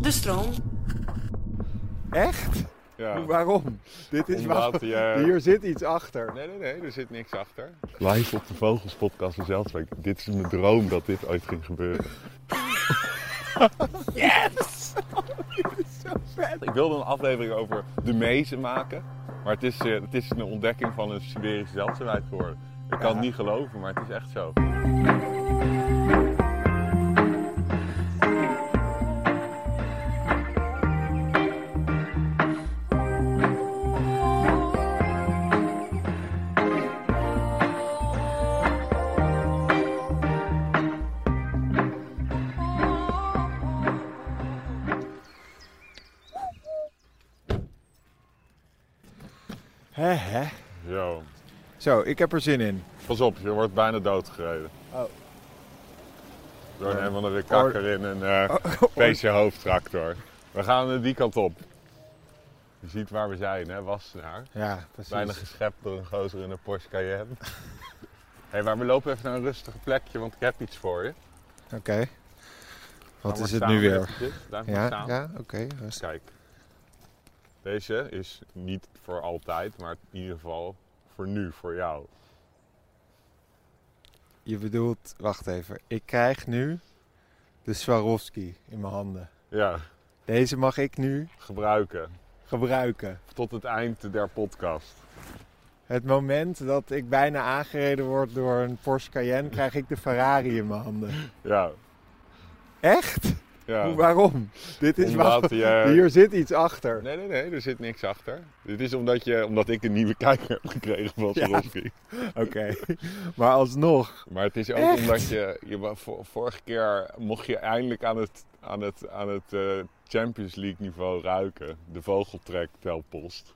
De stroom. Echt? Ja. Waarom? Dit is Omdat waar. je- Hier zit iets achter. Nee, nee, nee, er zit niks achter. Live op de Vogels podcast in Zeldsbeek. Dit is mijn droom dat dit ooit ging gebeuren. Yes! dit is zo vet. Ik wilde een aflevering over de mezen maken. Maar het is, eh, het is een ontdekking van een Siberische zeldzaamheid geworden. Ik kan het niet geloven, maar het is echt zo. Zo, ik heb er zin in. Pas op, je wordt bijna doodgereden. Oh. Door een van de kakker in een eh PC hoofdtractor. We gaan die kant op. Je ziet waar we zijn, hè? Wassenaar. Ja, precies. Bijna geschept door een gozer in een Porsche Cayenne. hey, maar we lopen even naar een rustig plekje, want ik heb iets voor je. Oké. Wat is het nu weer? Ja, staan. ja oké. rustig. Kijk. Deze is niet voor altijd, maar in ieder geval voor nu, voor jou. Je bedoelt, wacht even. Ik krijg nu de Swarovski in mijn handen. Ja, Deze mag ik nu gebruiken. gebruiken. Tot het eind der podcast. Het moment dat ik bijna aangereden word door een Porsche Cayenne, krijg ik de Ferrari in mijn handen. Ja. Echt? Ja. Hoe- Waarom? Dit is Omdat je- Hier zit iets achter. Nee, nee, nee, er zit niks achter. Dit is omdat, je, omdat ik een nieuwe kijker heb gekregen van Ja. Swarovski. Oké. Maar alsnog. Maar het is ook Echt? omdat je, je vorige keer mocht je eindelijk aan het, aan het, aan het eh, Champions League niveau ruiken. De vogeltrek telpost.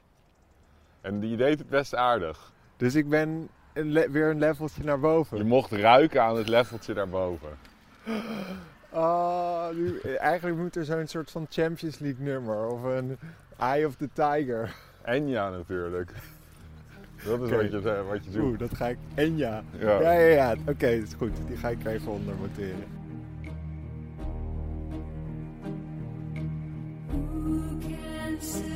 En je deed het best aardig. Dus ik ben een weer een leveltje naar Je boven. mocht ruiken aan het leveltje daarboven. Oh, nu, eigenlijk moet er zo'n soort van Champions League nummer of een Eye of the Tiger. En ja, natuurlijk. Dat is Oké. wat, je, wat je doet. Oeh, dat ga ik. En ja. Ja. Ja. Oké, dat is goed. Die ga ik even onder monteren. Who can say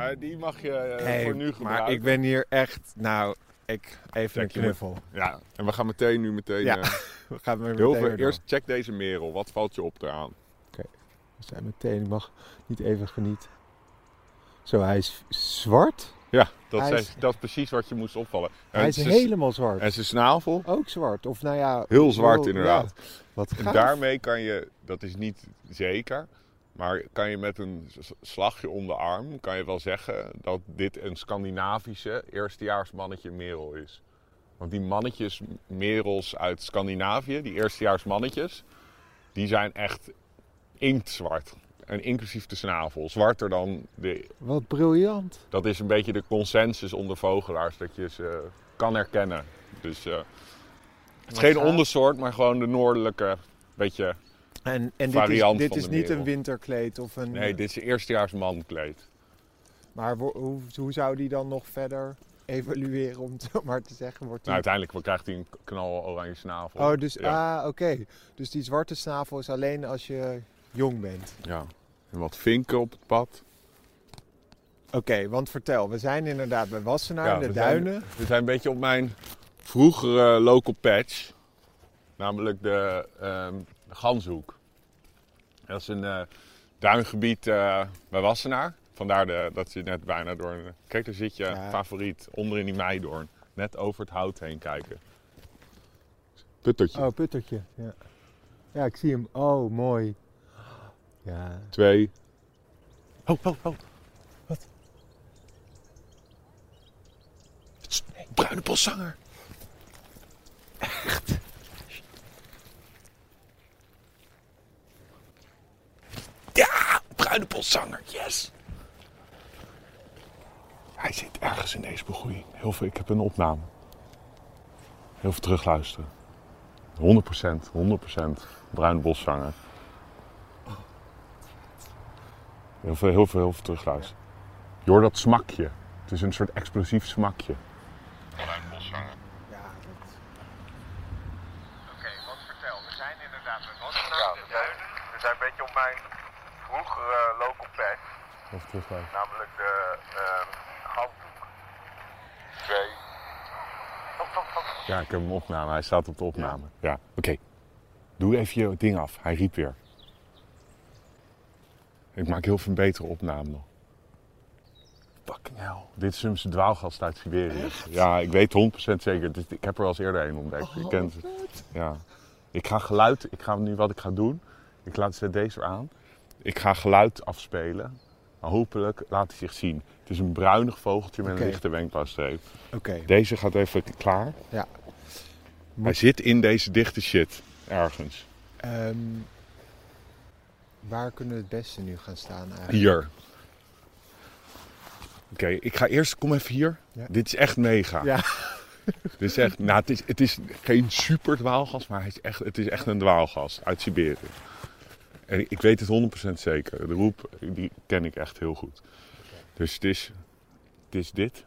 Maar die mag je eh, Hey, voor nu gebruiken. maar ik ben hier echt. Nou, ik. Even een knuffel. Ja, en we gaan meteen nu meteen... Ja, eh, We gaan maar heel meteen veel, eerst check deze merel. Wat valt je op eraan? door. We zijn meteen. Ik mag niet even genieten. Zo, hij is zwart. Ja, dat, Hij is- dat is precies wat je moest opvallen. hij is helemaal zwart. En zijn snavel? Ook zwart. Of nou ja. Heel zwart inderdaad. ja. Wat En daarmee kan je, dat is niet zeker, maar kan je met een slagje om de arm, kan je wel zeggen dat dit een Scandinavische eerstejaarsmannetje merel is. Want die mannetjes merels uit Scandinavië, die eerstejaars mannetjes, die zijn echt inktzwart. En inclusief de snavel. Zwarter dan de... Wat briljant. Dat is een beetje de consensus onder vogelaars, dat je ze kan herkennen. Dus eh, het is geen ondersoort, maar gewoon de noordelijke, beetje... En, en dit is, dit is niet een winterkleed of een. Nee, dit is eerstejaars mankleed. Maar hoe, hoe zou die dan nog verder evalueren, om het zo maar te zeggen? Wordt Nou, die... uiteindelijk krijgt hij een knal oranje snavel. oh, dus, ja. ah, oké. Dus die zwarte snavel is alleen als je jong bent. ja. En wat vinken op het pad. Oké, want vertel, we zijn inderdaad bij Wassenaar, Ja, in de we zijn- duinen. We zijn een beetje op mijn vroegere local patch. Namelijk de ehm Ganshoek. Dat is een eh, duingebied eh, bij Wassenaar. Vandaar de, dat je net bijna door een... Kijk, daar zit je Ja. favoriet. Onder in die meidoorn. Net over het hout heen kijken. Puttertje. Oh, puttertje. Ja. ja, ik zie hem. Oh, mooi. Ja. Twee. Oh, oh, oh. Wat? Sst, hey, bruine boszanger. in deze begroeiing. Heel veel, ik heb een opname. Heel veel terugluisteren. 100%, 100% bruine boszanger. Heel veel, heel veel, heel veel terugluisteren. Je dat smakje. Het is een soort explosief smakje. Bruine boszanger. Ja, dat... Oké, wat vertel. We zijn inderdaad met wat ja. We zijn een beetje op mijn vroegere eh, uh, local pack. veel terugluisteren. Nou, Ja, ik heb hem opname. Hij staat op de opname. Ja, oké. Doe even je ding af. Hij riep weer. Ik maak heel veel betere opname nog. Fucking hell. Dit is een dwaalgast uit Siberië. Ja, ik weet 100% zeker. Ik heb er al eens eerder een ontdekt. ik ken het. Ja. Ik ga geluid... Ik ga nu wat ik ga doen. Ik laat zet deze aan. Ik ga geluid afspelen. Maar hopelijk laat hij zich zien. Het is een bruinig vogeltje met een lichte wenkbrauwstreep. Oké. Deze gaat even klaar. Ja. Hij zit in deze dichte shit. Ergens. Ehm, waar kunnen we het beste nu gaan staan eigenlijk? Hier. Oké, ik ga eerst... Kom even hier. Ja. Dit is echt mega. Ja. Dit is echt... Nou, het is, het is geen super dwaalgas, maar hij is echt, het is echt een dwaalgas uit Siberië. En ik weet het 100% zeker. De roep, die ken ik echt heel goed. Dus het is, het is dit.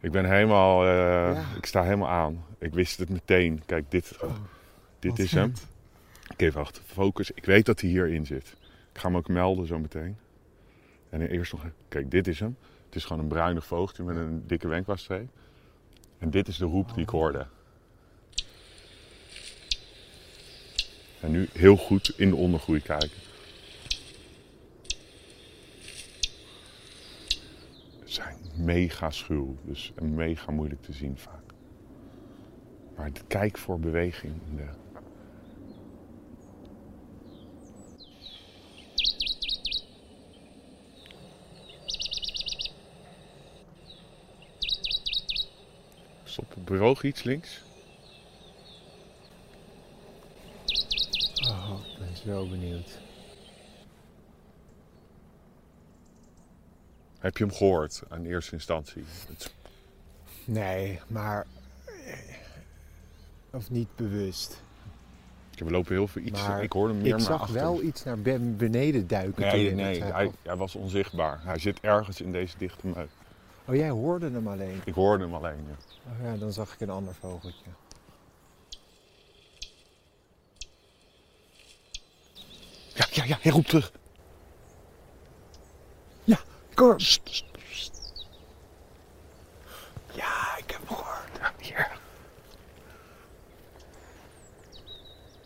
Ik ben helemaal... eh, Ja. Ik sta helemaal aan. Ik wist het meteen. Kijk, dit, dit Wat is hem. vet. Oké, wacht. Focus. Ik weet dat hij hierin zit. Ik ga hem ook melden zo meteen. En eerst nog... Kijk, dit is hem. Het is gewoon een bruinig vogeltje met een dikke wenkbrauwstreep. En dit is de roep die ik hoorde. En nu heel goed in de ondergroei kijken. Ze zijn mega schuw. Dus mega moeilijk te zien vaak. Maar kijk voor beweging in de... Iets links. Oh, ik ben zo benieuwd. Heb je hem gehoord in eerste instantie? Het- Nee, maar... eh, Of niet bewust. we lopen heel veel iets. Maar ik hoorde hem meer Ik zag wel iets naar ben- beneden duiken. toen Nee, nee, zei. hij, hij was onzichtbaar. Hij zit ergens in deze dichte meuk. Oh, jij hoorde hem alleen. Ik hoorde hem alleen. ja. Oh ja, dan zag ik een ander vogeltje. Ja, hij roept terug. Ja. Sst, sst, sst. Ja, ik heb hem gehoord. Ja, hier.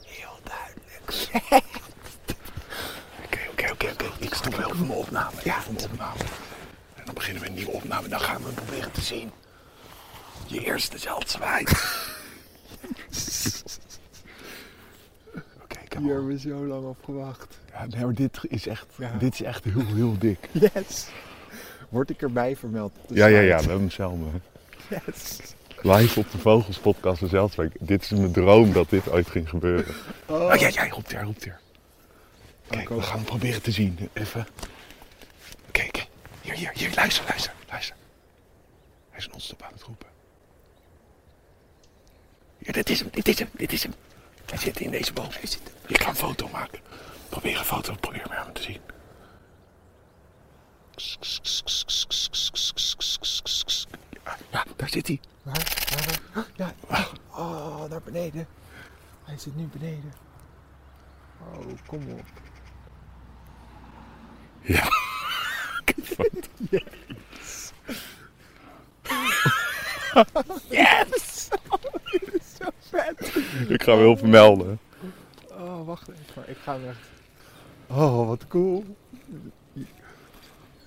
Heel duidelijk. Oké, oké, oké, oké. Ik stop wel voor mijn opname. Ja, voor mijn opname. En dan beginnen we een nieuwe opname. Dan gaan we proberen te zien. Je eerste zeldzwijg. Oké, heb Hier hebben we zo lang op gewacht. Ja, nee, maar dit is echt, Ja. dit is echt heel, heel dik. Yes. Word ik erbij vermeld? Ja, ja, ja, we hebben hè. Yes. Live op de Vogels podcast Zeldzweek. Dit is mijn droom dat dit ooit ging gebeuren. Oh. Oh, ja, ja, hij roept er, hij roept er. Kijk, Ik we gaan hem proberen te zien. Even. Oké, oké. Hier, hier, hier. Luister, luister, luister. Hij is non-stop aan het roepen. Ja, dit is hem, dit is hem, dit is hem. Hij zit in deze boom. Hij zit. Ik ga een foto maken. Probeer een foto, probeer maar hem te zien. Ja, daar zit hij. Waar? Waar? Ja. Oh, naar beneden. Hij zit nu beneden. Oh, kom op. Ja. Yes! Dit is zo vet. Ik ga hem heel vermelden. Oh, wacht even. Ik ga hem echt... Oh, wat cool.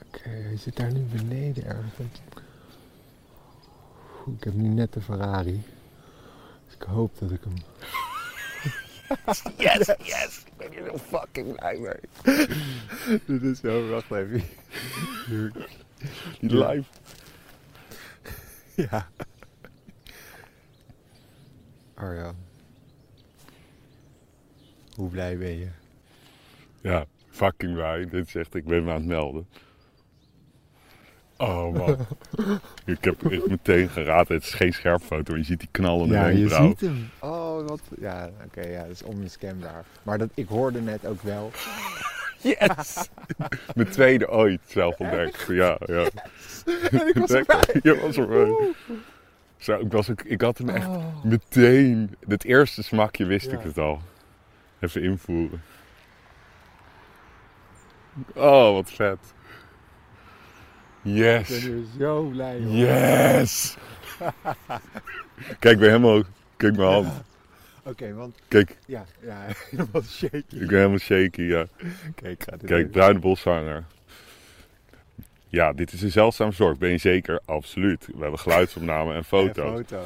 Oké, hij zit daar nu beneden ergens. Ik heb nu net de Ferrari. Dus ik hoop dat ik hem... Yes, yes. Ik ben hier heel fucking blij mee. Dit is zo... Wacht even. Die live. Ja. Arjan. Hoe blij ben je? Ja, fucking blij. Dit echt, ik ben me aan het melden. Oh man. ik heb echt meteen geraden. Het is geen scherpfoto. Je ziet die knallende Ja, je wenkbrauw. ziet hem. Oh, wat... Ja, oké, ja, dat is onmiskenbaar. Maar dat, ik hoorde net ook wel... Yes! Mijn tweede ooit zelf ontdekt. Ja, ja. ik was erbij. Je was erbij. Zo, ik, was ook, ik had hem echt Oh. meteen. Het eerste smakje wist Ja. ik het al. Even invoeren. Oh, wat vet. Ik Yes. ben er zo blij om. Yes. Kijk, ik ben helemaal... Kijk mijn hand. Oké, want Kijk, ja, ja, helemaal shaky. ik ben helemaal shaky, ja. Kijk, ga dit Kijk, bruine boszanger. Ja, dit is een zeldzaam soort. Ben je zeker? Absoluut. We hebben geluidsopname en foto's. En foto.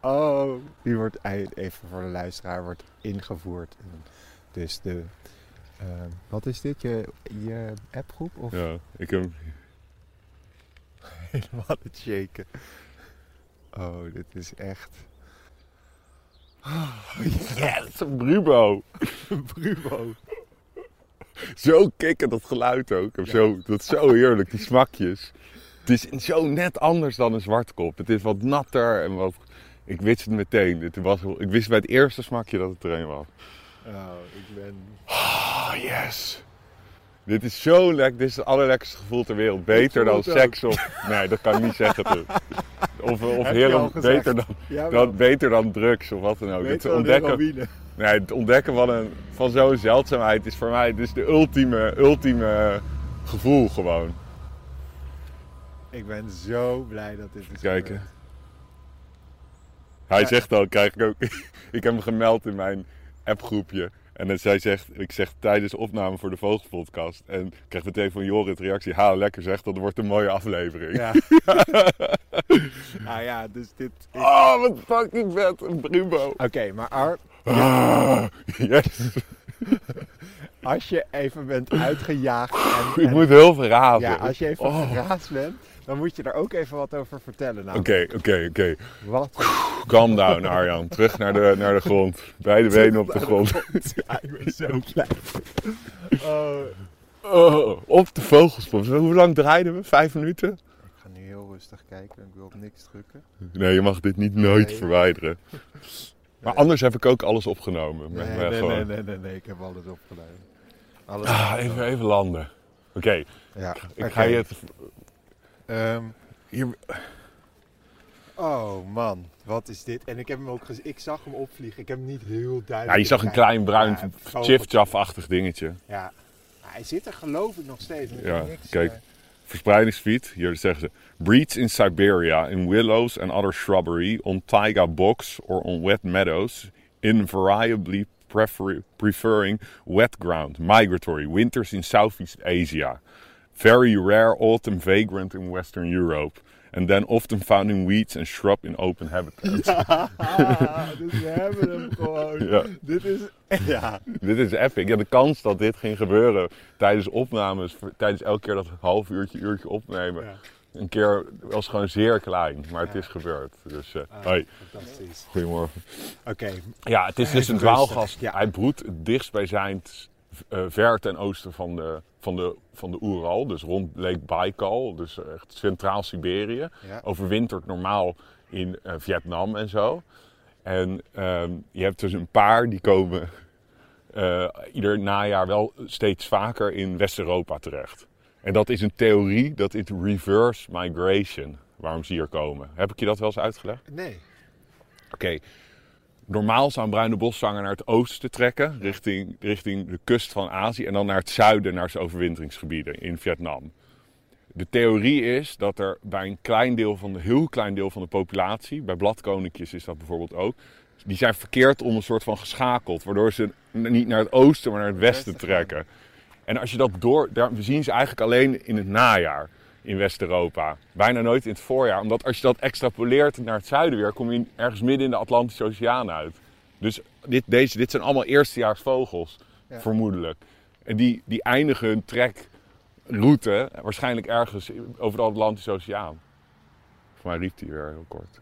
Oh, die wordt even voor de luisteraar wordt ingevoerd. Dus de, ehm, wat is dit? Je, je appgroep of Ja, ik heb... helemaal het shaken? Oh, dit is echt. Yes, een Brubo. Brubo. Zo kicken dat geluid ook. Of Zo, dat is zo heerlijk, die smakjes. Het is zo net anders dan een zwartkop. Het is wat natter en wat... Ik wist het meteen. Het was, ik wist bij het eerste smakje dat het er een was. Oh, ik ben. Oh, yes. Dit is zo lekker. Dit is het allerlekkerste gevoel ter wereld. Beter dan het seks of... Nee, dat kan ik niet zeggen. Toen. Of, of al heren, gezegd. beter, dan, Ja, dan, beter dan drugs of wat dan ook. Het ontdekken, nee, het ontdekken van, een, van zo'n zeldzaamheid is voor mij dus de ultieme, ultieme gevoel gewoon. Ik ben zo blij dat dit is. Kijken. gebeurd. Hij Ja. zegt al, krijg ik ook. ik heb hem gemeld in mijn appgroepje. En dan zij zegt, ik zeg tijdens de opname voor de Vogelpodcast. En ik krijg meteen van Jorrit reactie. Ha, lekker zeg, dat wordt een mooie aflevering. Ja. nou ja, dus dit. is- Oh, wat fucking vet, een Brubo. Oké, maar Ar, Ah, yes. als je even bent uitgejaagd en, Ik moet heel veel raven. ja, als je even Oh. geraasd bent, dan moet je er ook even wat over vertellen. Nou, Oké, oké, oké. Wat? Calm down, Arjan. Terug naar de, naar de grond. Beide benen op de grond. Ja, ik ben zo blij. Oh. Oh, op de vogelspop. Hoe lang draaiden we? Vijf minuten? Ik ga nu heel rustig kijken. Ik wil op niks drukken. Nee, je mag dit niet nooit Nee. verwijderen. Maar Nee. anders heb ik ook alles opgenomen. Nee, Met- nee, nee, nee, nee, nee, ik heb alles opgenomen. Alles Ah, opgenomen. even, even landen. Oké, Ja, ik oké. ga je het... Ehm, Hier, oh man, wat is dit? En ik heb hem ook gezien. Ik zag hem opvliegen. Ik heb hem niet heel duidelijk. ja, je zag een klein bruin Ja, vogel- chif-chaff-achtig dingetje. Ja. Hij zit er geloof ik nog steeds. Ja, niks, kijk. Verspreidingsgebied, hier zeggen ze... Breeds in Siberia, in willows and other shrubbery, on taiga bogs or on wet meadows, invariably prefer- preferring wet ground, migratory, winters in Southeast Asia. Very rare autumn vagrant in Western Europe. And then often found in weeds and shrub in open habitats. Ah, dus we hebben hem gewoon. Ja. Dit is. Ja. dit is epic. Ja, de kans dat dit ging gebeuren tijdens opnames, tijdens elke keer dat half uurtje, uurtje opnemen, ja. een keer was gewoon zeer klein. Maar het Ja. is gebeurd. Dus, eh Ah, hoi, Fantastisch. goedemorgen. Oké. Ja, het is dus een dwaalgast. ja. Hij broedt het dichtstbijzijnd eh ver ten oosten van de, van, de, van de Oeral. Dus rond Lake Baikal. Dus echt centraal Siberië. Ja. Overwintert normaal in eh, Vietnam en zo. En ehm, je hebt dus een paar die komen eh, ieder najaar wel steeds vaker in West-Europa terecht. En dat is een theorie, dat is reverse migration, waarom ze hier komen. Heb ik je dat wel eens uitgelegd? Nee. Oké, normaal zou een bruine boszanger naar het oosten trekken, richting, richting de kust van Azië. En dan naar het zuiden, naar zijn overwinteringsgebieden in Vietnam. De theorie is dat er bij een klein deel van de, heel klein deel van de populatie, bij bladkoninkjes is dat bijvoorbeeld ook, die zijn verkeerd om een soort van geschakeld, waardoor ze niet naar het oosten, maar naar het westen trekken. En als je dat door, daar, we zien ze eigenlijk alleen in het najaar in West-Europa. Bijna nooit in het voorjaar, omdat als je dat extrapoleert naar het zuiden weer, kom je ergens midden in de Atlantische Oceaan uit. Dus dit, deze, dit zijn allemaal eerstejaarsvogels, Ja. vermoedelijk. En die, die eindigen hun trekroute waarschijnlijk ergens over de Atlantische Oceaan. Voor mij riep hij weer heel kort.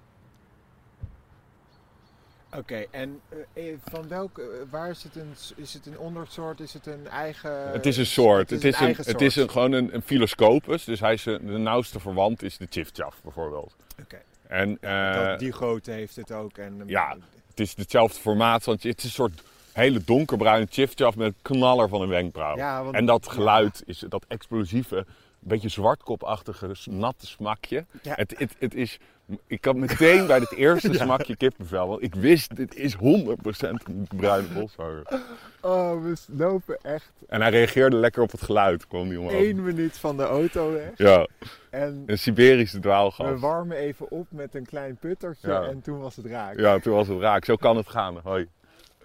Oké, en eh, eh, van welke, eh, waar is het een, is het een ondersoort, is het een eigen... het is een soort. Het Het is een het is een, gewoon een, een Philoscopus. Dus hij is de nauwste verwant is de chifchaf bijvoorbeeld. Oké. En Dat, die grootte heeft het ook. En, ja, het is hetzelfde formaat. Want het is een soort hele donkerbruine chifchaf met een knaller van een wenkbrauw. Ja, want- en dat ja. geluid, is, dat explosieve, beetje zwartkopachtige, natte smakje. Ja. Het, het, het is, ik had meteen bij het eerste smakje kippenvel, want ik wist, dit is 100% een bruine boshanger. Oh, we lopen echt En hij reageerde lekker op het geluid, kwam die omhoog. één minuut van de auto weg. Ja, En een Siberische we dwaalgast. warmen even op met een klein puttertje Ja. en toen was het raak. Ja, toen was het raak. Zo kan het gaan. Hoi.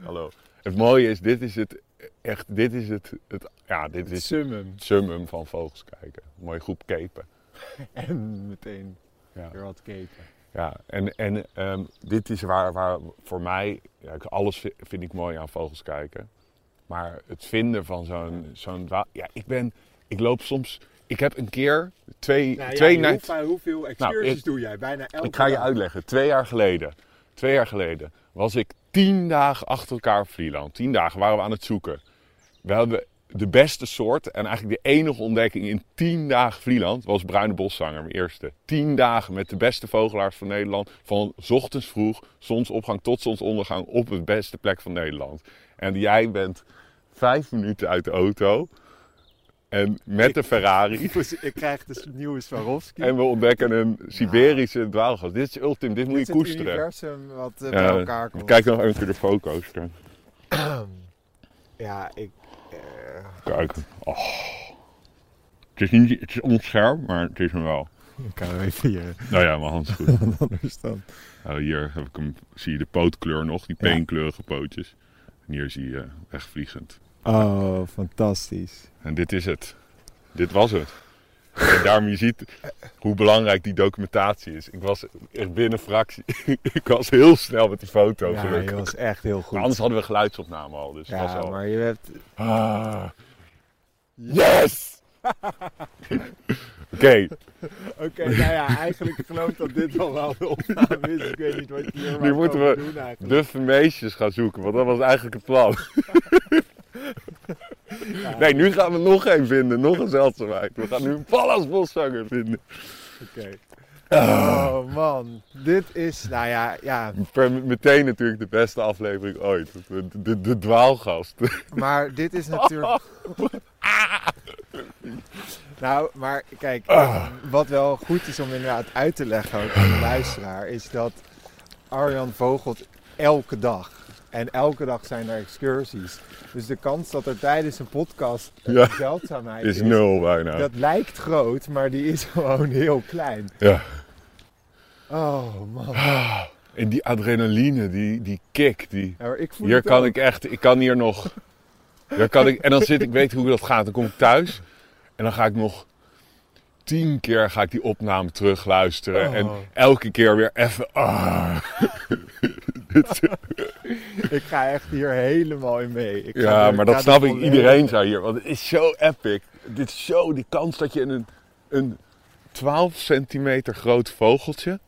Hallo. Het mooie is, dit is het, echt, dit is het, het ja, dit Het is summum. summum van vogels kijken. Mooie groep kepen. En meteen Ja. weer wat kepen. Ja, en, en ehm, dit is waar, waar voor mij, ja, alles vi- vind ik mooi aan vogels kijken. Maar het vinden van zo'n, zo'n ja, ik ben, ik loop soms, ik heb een keer twee, Nou ja, twee hoe- nights- hoeveel excursies ik- doe jij? Bijna elke ik ga je dag. uitleggen, twee jaar geleden, twee jaar geleden was ik tien dagen achter elkaar op Vlieland. Tien dagen waren we aan het zoeken. We de beste soort en eigenlijk de enige ontdekking in tien dagen Vlieland was bruine boszanger, mijn eerste. Tien dagen met de beste vogelaars van Nederland. Van ochtends vroeg, zonsopgang tot zonsondergang op de beste plek van Nederland. En jij bent vijf minuten uit de auto en met de Ferrari. Ik krijg dus nieuwe Swarovski. En we ontdekken een Siberische dwaalgast. Dit is ultiem, dit moet Dit je is het koesteren. universum wat eh, bij elkaar komt. Kijk nog even de foto's. Ja, ik... eh, Kijk. Oh. Het is, niet, het is onscherp, maar het is hem wel. ik kan hem even hier. Nou ja, mijn hand is goed. Anders dan. Hier heb ik hem, zie je de pootkleur nog, die peenkleurige pootjes. En hier zie je wegvliegend. Oh, fantastisch. En dit is het. Dit was het. En daarom je ziet hoe belangrijk die documentatie is. Ik was echt binnen fractie. ik was heel snel met die foto. Ja, gelukkig. je was echt heel goed. Maar anders hadden we geluidsopname al. Dus het was ja, al... maar je hebt... Ah. Yes! Oké, Oké, nou ja, eigenlijk geloof ik dat dit wel wel de opname is. Ik weet niet wat je hier Nu moeten we doen eigenlijk. de vermeestjes gaan zoeken, want dat was eigenlijk het plan. Nee, nu gaan we nog één vinden, nog een zeldzaamheid. We gaan nu een pallasboszanger vinden. Oké. Oh man, dit is, nou ja, ja, meteen natuurlijk de beste aflevering ooit. De, de, de dwaalgast. maar dit is natuurlijk... Nou, maar kijk, wat wel goed is om inderdaad uit te leggen ook aan de luisteraar, is dat Arjan vogelt elke dag. En elke dag zijn er excursies. Dus de kans dat er tijdens een podcast een Ja. zeldzaamheid Is nul bijna. Dat lijkt groot, maar die is gewoon heel klein. Ja. Oh man. En die adrenaline, die, die kick, die... Ja, maar ik voel Hier kan ook. ik echt, ik kan hier nog. Hier kan ik, en dan zit ik, weet hoe dat gaat. Dan kom ik thuis en dan ga ik nog tien keer ga ik die opname terug luisteren. Oh. En elke keer weer even. Ah. Ik ga echt hier helemaal in mee. Ik Ja, er- maar dat snap ik. Iedereen zou hier. Want het is zo epic. Dit is zo die kans dat je een, een 12 centimeter groot vogeltje.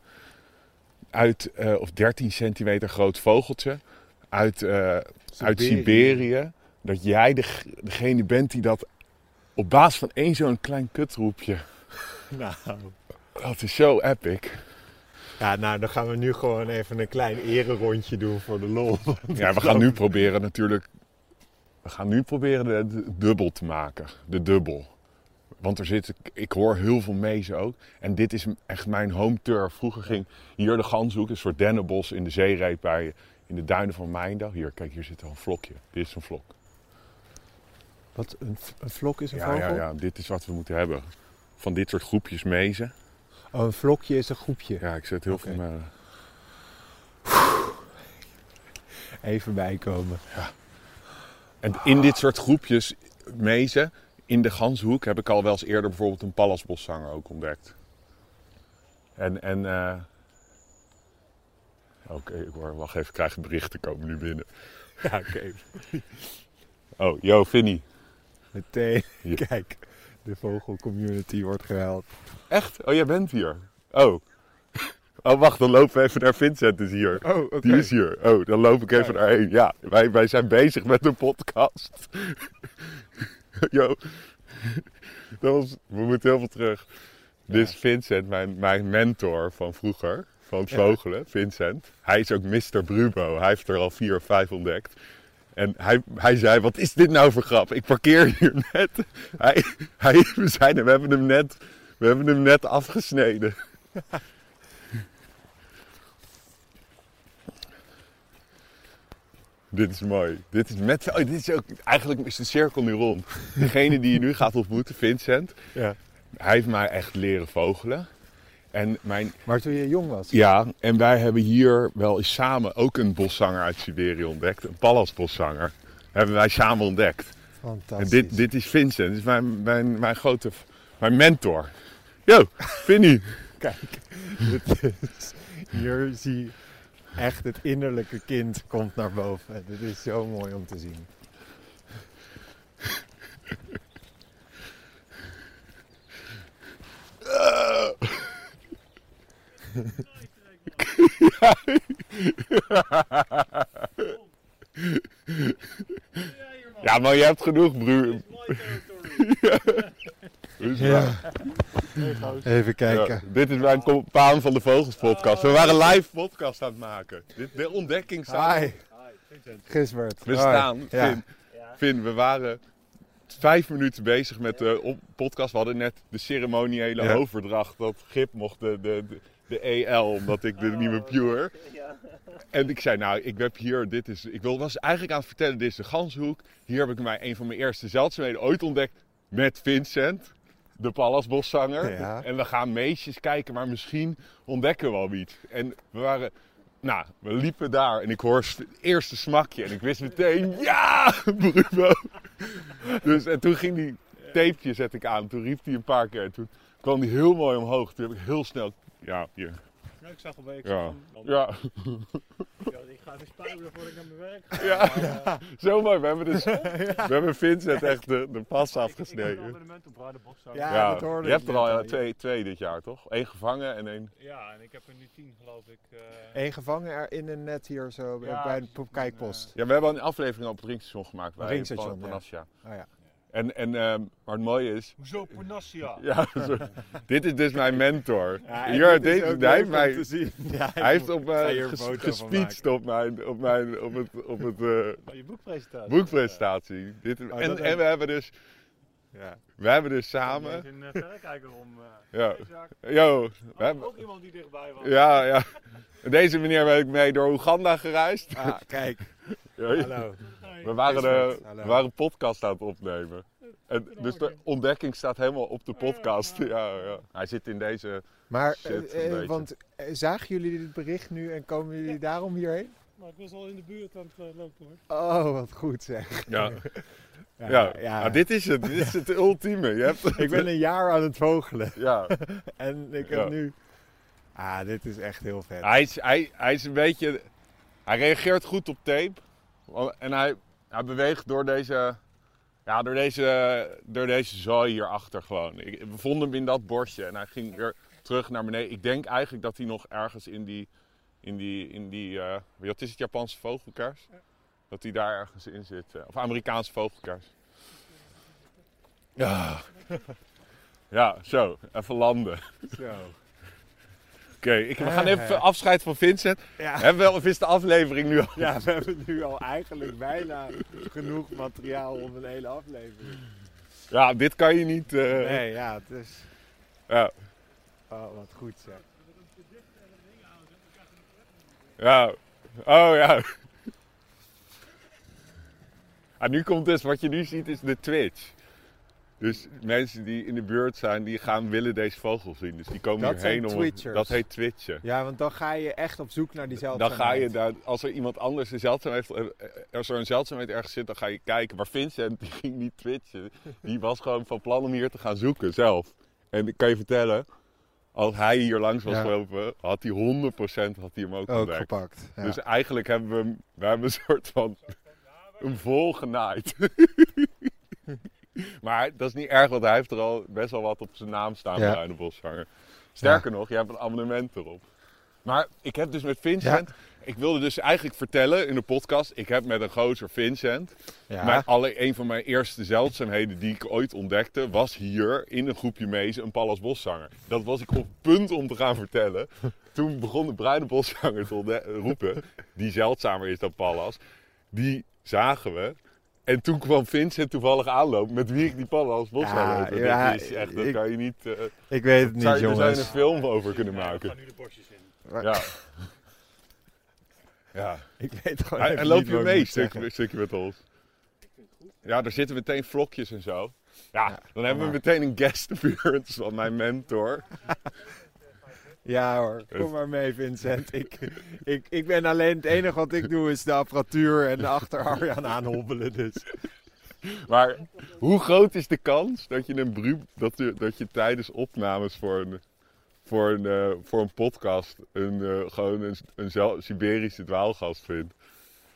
Uit, eh, of 13 centimeter groot vogeltje. Uit, eh, uit Siberië. Dat jij de, degene bent die dat op basis van één zo'n klein kutroepje. Nou, Dat is zo epic. Ja, nou, dan gaan we nu gewoon even een klein ererondje doen voor de lol. Ja, we gaan nu proberen natuurlijk. We gaan nu proberen de, dubbel te maken. De dubbel. Want er zit, ik hoor heel veel mezen ook. En dit is echt mijn home turf. Vroeger ging hier de ganshoek, een soort dennenbos in de zeereep bij, in de duinen van Mijndal. Hier, kijk, hier zit al een vlokje. Dit is een vlok. Wat, een, een vlok is een Ja, vogel? ja, ja, dit is wat we moeten hebben. Van dit soort groepjes mezen. Oh, een vlokje is een groepje. Ja, ik zet heel veel. Even bijkomen. En in dit soort groepjes mezen, in de ganshoek, heb ik al wel eens eerder bijvoorbeeld een pallasboszanger ook ontdekt. En, en eh, Oké, ik hoor, wacht even, ik krijg berichten komen nu binnen. Ja, oké. Oh, yo, Vinnie. Meteen. Ja. Kijk, de vogelcommunity wordt gehuild. Echt? Oh, jij bent hier. Oh. Oh, wacht, dan lopen we even naar Vincent is hier. Oh, oké. Die is hier. Oh, dan loop ik even Ja. daarheen. Ja, wij, wij zijn bezig met een podcast. Yo. Dat was, we moeten heel veel terug. Dit is Vincent, mijn, mijn mentor van vroeger. Van het Ja. vogelen, Vincent. Hij is ook Mr. Brubo. Hij heeft er al vier of vijf ontdekt. En hij, hij zei, wat is dit nou voor grap? Ik parkeer hier net. Hij, hij, we, zijn, we, hebben hem net, we hebben hem net afgesneden. Dit is mooi. Dit is, met, oh, dit is ook, eigenlijk is de cirkel nu rond. Degene die je nu gaat ontmoeten, Vincent, Ja. hij heeft mij echt leren vogelen. En mijn, Maar toen je jong was? ja, en wij hebben hier wel eens samen ook een boszanger uit Siberië ontdekt. Een pallasboszanger. Hebben wij samen ontdekt. En Fantastisch. dit, dit is Vincent. Dit is mijn, mijn, mijn grote... Mijn mentor. Yo, Vinnie. Kijk, dit is, hier zie je echt het innerlijke kind komt naar boven. Dit is zo mooi om te zien. Ja, maar je hebt genoeg, broer. Ja. Even kijken. Ja, dit is mijn compaan van de Vogels podcast. We waren live podcast aan het maken. Dit, de ontdekking. Hi, Gisbert. We staan. Finn, Finn, we waren vijf minuten bezig met de op- podcast. We hadden net de ceremoniële Ja. overdracht. Dat Gip mocht de, de, de, de EL, omdat ik de nieuwe Pure. En ik zei, nou, ik heb hier, dit is, ik wil, was eigenlijk aan het vertellen, dit is de Ganshoek. Hier heb ik mij een van mijn eerste zeldzaamheden ooit ontdekt met Vincent, de Pallasboszanger. Ja. En we gaan meisjes kijken, maar misschien ontdekken we wel iets. En we waren, nou, we liepen daar en ik hoor het eerste smakje en ik wist meteen, ja, Bruno. Dus en toen ging die tapeje zet ik aan, toen riep hij een paar keer. Toen kwam hij heel mooi omhoog, toen heb ik heel snel, ja, hier. Ja, ik zag alweer. Ik Ja, ja. Ja, ik ga even spuien voordat ik naar mijn werk ga. Ja, Maar, eh, zo mooi. We hebben, dus, we hebben Vincent echt de, de pas ik- Ik heb een afgesneden. abonnement op. Ja, Ja, dat hoorde je ik hebt er al ja, al, ja. twee, twee dit jaar, toch? Eén gevangen en één... Ja, en ik heb er nu tien geloof ik. eh, Eén gevangen er in een net hier zo bij- Ja, bij een ik kijkpost. Ja, we hebben al een aflevering op het ringstation gemaakt bij Ringstation, ja. Panassia. Oh ja. En, en, ehm, maar het mooie is... Hoezo Panassia? Ja, zo- dit is dus mijn mentor. Ja, Hier, dit hij heeft om mij... te zien. Ja, ik Hij heeft op ik mij een ges, gespeecht op, mijn, op, mijn, op het, op het eh, Oh, je boekpresentatie. boekpresentatie. Dit, Oh, en, en we hebben dus, Ja. we hebben dus Samen. samen... een uh, verrekijker om. eh Ja. deze zaak. Yo, we Oh, hebben, ook iemand die dichtbij was. Ja, ja. Deze meneer ben ik mee door Oeganda gereisd. Ah, kijk. Ja, Hallo. We waren, de, we waren een podcast aan het opnemen. En dus de ontdekking staat helemaal op de podcast. Ja, ja. Hij zit in deze. Maar, Shit, eh, eh, want eh, zagen jullie dit bericht nu en komen jullie daarom hierheen? Maar ik was al in de buurt aan het lopen hoor. Oh, wat goed zeg. Ja, Ja, ja. ja. Dit is het. Dit is het ultieme. Je hebt, Ik ben een jaar aan het vogelen Ja. en ik heb Ja. nu... Ah, dit is echt heel vet. Hij, is, hij, hij is een beetje. Hij reageert goed op tape. En hij, hij beweegt door deze. Ja, door deze, door deze zooi hierachter gewoon. Ik, we vonden hem in dat bosje en hij ging weer terug naar beneden. Ik denk eigenlijk dat hij nog ergens in die. In die, in die eh, wat is het Japanse vogelkers? Dat hij daar ergens in zit. eh, Of Amerikaanse vogelkers. Ja. Ja, zo. Even landen. Zo. Oké, ik- we gaan even afscheid van Vincent. Ja. Hebben we, of is de aflevering nu al? ja, we hebben nu al eigenlijk bijna genoeg materiaal om een hele aflevering. Ja, dit kan je niet. eh, Nee, ja, het is... ja, Oh, wat goed zeg. ja. Oh ja. Ah, nu komt dus, wat je nu ziet, is de Twitch. Dus mensen die in de buurt zijn, die gaan willen deze vogel zien. Dus die komen Dat hierheen om. Twitchers. Dat heet Twitchen. Ja, want dan ga je echt op zoek naar die Dan zeldzaamheid. ga je daar, als er iemand anders een zeldzaamheid, als er een zeldzaamheid ergens zit, dan ga je kijken. Maar Vincent, die ging niet twitchen. Die was gewoon van plan om hier te gaan zoeken zelf. En ik kan je vertellen, als hij hier langs was Ja. gelopen, had hij 100% had hij hem ook Ook ontdekt. gepakt. Ja. Dus eigenlijk hebben we hem, we hebben een soort van hem vol genaaid. maar dat is niet erg, want hij heeft er al best wel wat op zijn naam staan, Ja. Bruine Bosvanger. Sterker nog, je hebt een abonnement erop. Maar ik heb dus met Vincent, ik wilde dus eigenlijk vertellen in de podcast, ik heb met een gozer Vincent, ja. mijn, alle, een van mijn eerste zeldzaamheden die ik ooit ontdekte, was hier in een groepje mezen een Pallas Boszanger. Dat was ik op het punt om te gaan vertellen. Toen begon de bruine boszanger te roepen, die zeldzamer is dan Pallas. Die zagen we. En toen kwam Vincent toevallig aanlopen met wie ik die pallas bos Ja, zou lopen. ja, dat is echt, dat ik- kan je niet... eh, Ik weet het niet, zou, je- daar zou je jongens. een film over kunnen Ja, we maken. gaan nu de borstjes in. Ja. ja. Ik weet gewoon En, even en loop je mee, stukje, met ons? Ja, er zitten meteen vlokjes en zo. Ja, Ja, dan hebben we meteen een guest appearance van mijn mentor. Ja hoor, kom maar mee Vincent. Ik, ik, ik ben alleen, het enige wat ik doe is de apparatuur en achter Arjan aanhobbelen. Dus. Maar hoe groot is de kans dat je, een bru dat je, dat je tijdens opnames voor een, voor een, eh, voor een podcast een, eh, gewoon een, een Siberische dwaalgast vindt?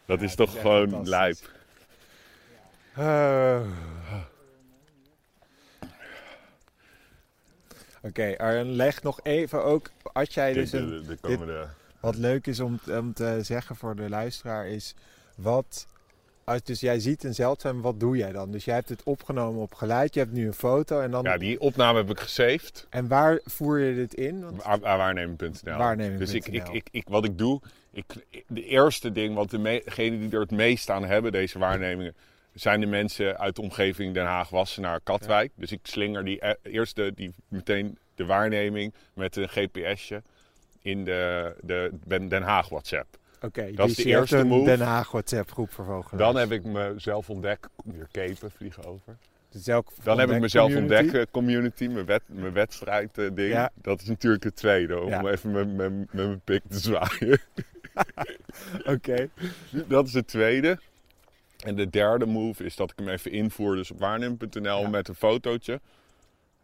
Dat Ja, is toch is gewoon lijp. Eh. Oké, Arjan, leg nog even ook, als jij Kijk, dus een, de, de komende... Wat leuk is om, om te zeggen voor de luisteraar is wat. Als dus jij ziet een zeldzaam, wat doe jij dan? Dus jij hebt het opgenomen op geluid, je hebt nu een foto en dan. Ja, die opname heb ik gesaved. En waar voer je dit in? Want, Waar- Waarnemen.nl. Waarnemen.nl. Dus ik, ik, ik, ik, wat ik doe, ik, de eerste ding, want degenen die er het meest aan hebben, deze waarnemingen, zijn de mensen uit de omgeving Den Haag, Wassenaar, Katwijk. Dus ik slinger die e- eerste, die meteen de waarneming met een GPSje in de, de Den Haag WhatsApp. Oké, dat dus is de eerste move. Den Haag WhatsApp groep vogelaars. Dan heb ik mezelf ontdekt, weer kepen vliegen over. Dus elk Dan heb ik mezelf community. ontdekken, community, mijn, wet, mijn wedstrijd eh, ding. Ja. Dat is natuurlijk het tweede, om Ja. even met, met, met mijn pik te zwaaien. Oké. Dat is het tweede. En de derde move is dat ik hem even invoer, dus op waarnem.nl Ja. met een fotootje.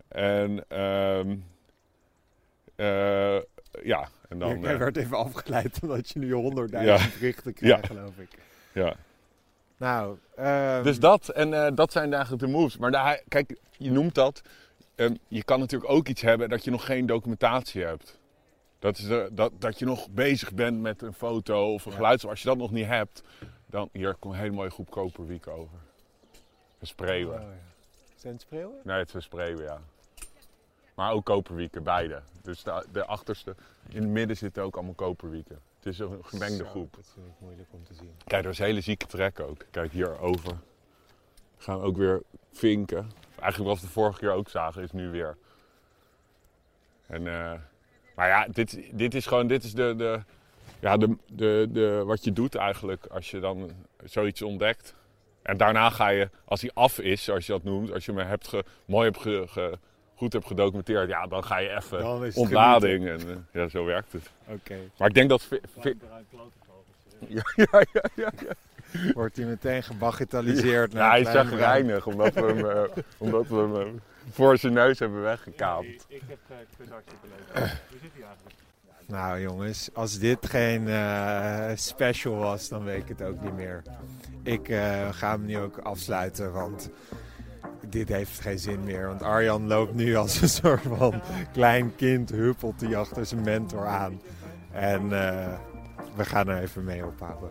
En ehm, eh, ja, en dan. Jij eh, werd even afgeleid omdat je nu honderdduizend Ja. berichten krijgt, Ja. geloof ik. ja. Nou, ehm, Dus dat, en eh, dat zijn eigenlijk de moves. Maar daar, kijk, je noemt dat. ehm, je kan natuurlijk ook iets hebben dat je nog geen documentatie hebt. Dat, is de, dat, dat je nog bezig bent met een foto of een Ja. geluid. Als je dat nog niet hebt, dan hier komt een hele mooie groep koperwiek over. Een spreeuwen. oh, ja. Zijn het spreeuwen? Nee, het zijn spreeuwen, ja. Maar ook koperwieken, beide. Dus de, de achterste, in het midden zitten ook allemaal koperwieken. Het is een gemengde Zo, groep. Dat vind ik moeilijk om te zien. Kijk, er is een hele zieke trek ook. Kijk, hierover gaan we ook weer vinken. Eigenlijk wat we de vorige keer ook zagen, is nu weer. En, eh, maar ja, dit, dit is gewoon, dit is de, de, ja, de, de, de, wat je doet eigenlijk als je dan zoiets ontdekt. En daarna ga je, als hij af is, zoals je dat noemt, als je hem hebt ge, mooi hebt ge, ge- goed hebt gedocumenteerd, ja, dan ga je even ontlading. En eh, ja, zo werkt het. Oké. Maar ik denk dat... ja, ja, ja, ja, ja. Wordt hij meteen gebagitaliseerd Ja, hij bruin. chagrijnig omdat we hem, eh, omdat we hem eh, voor zijn neus hebben weggekaapt. Ik, ik heb uh, leuk. Hoe zit hij eigenlijk? Nou jongens, als dit geen eh, special was, dan weet ik het ook niet meer. Ik eh, ga hem nu ook afsluiten, want dit heeft geen zin meer. Want Arjan loopt nu als een soort van klein kind, huppelt hij achter zijn mentor aan. En eh, we gaan er even mee ophouden.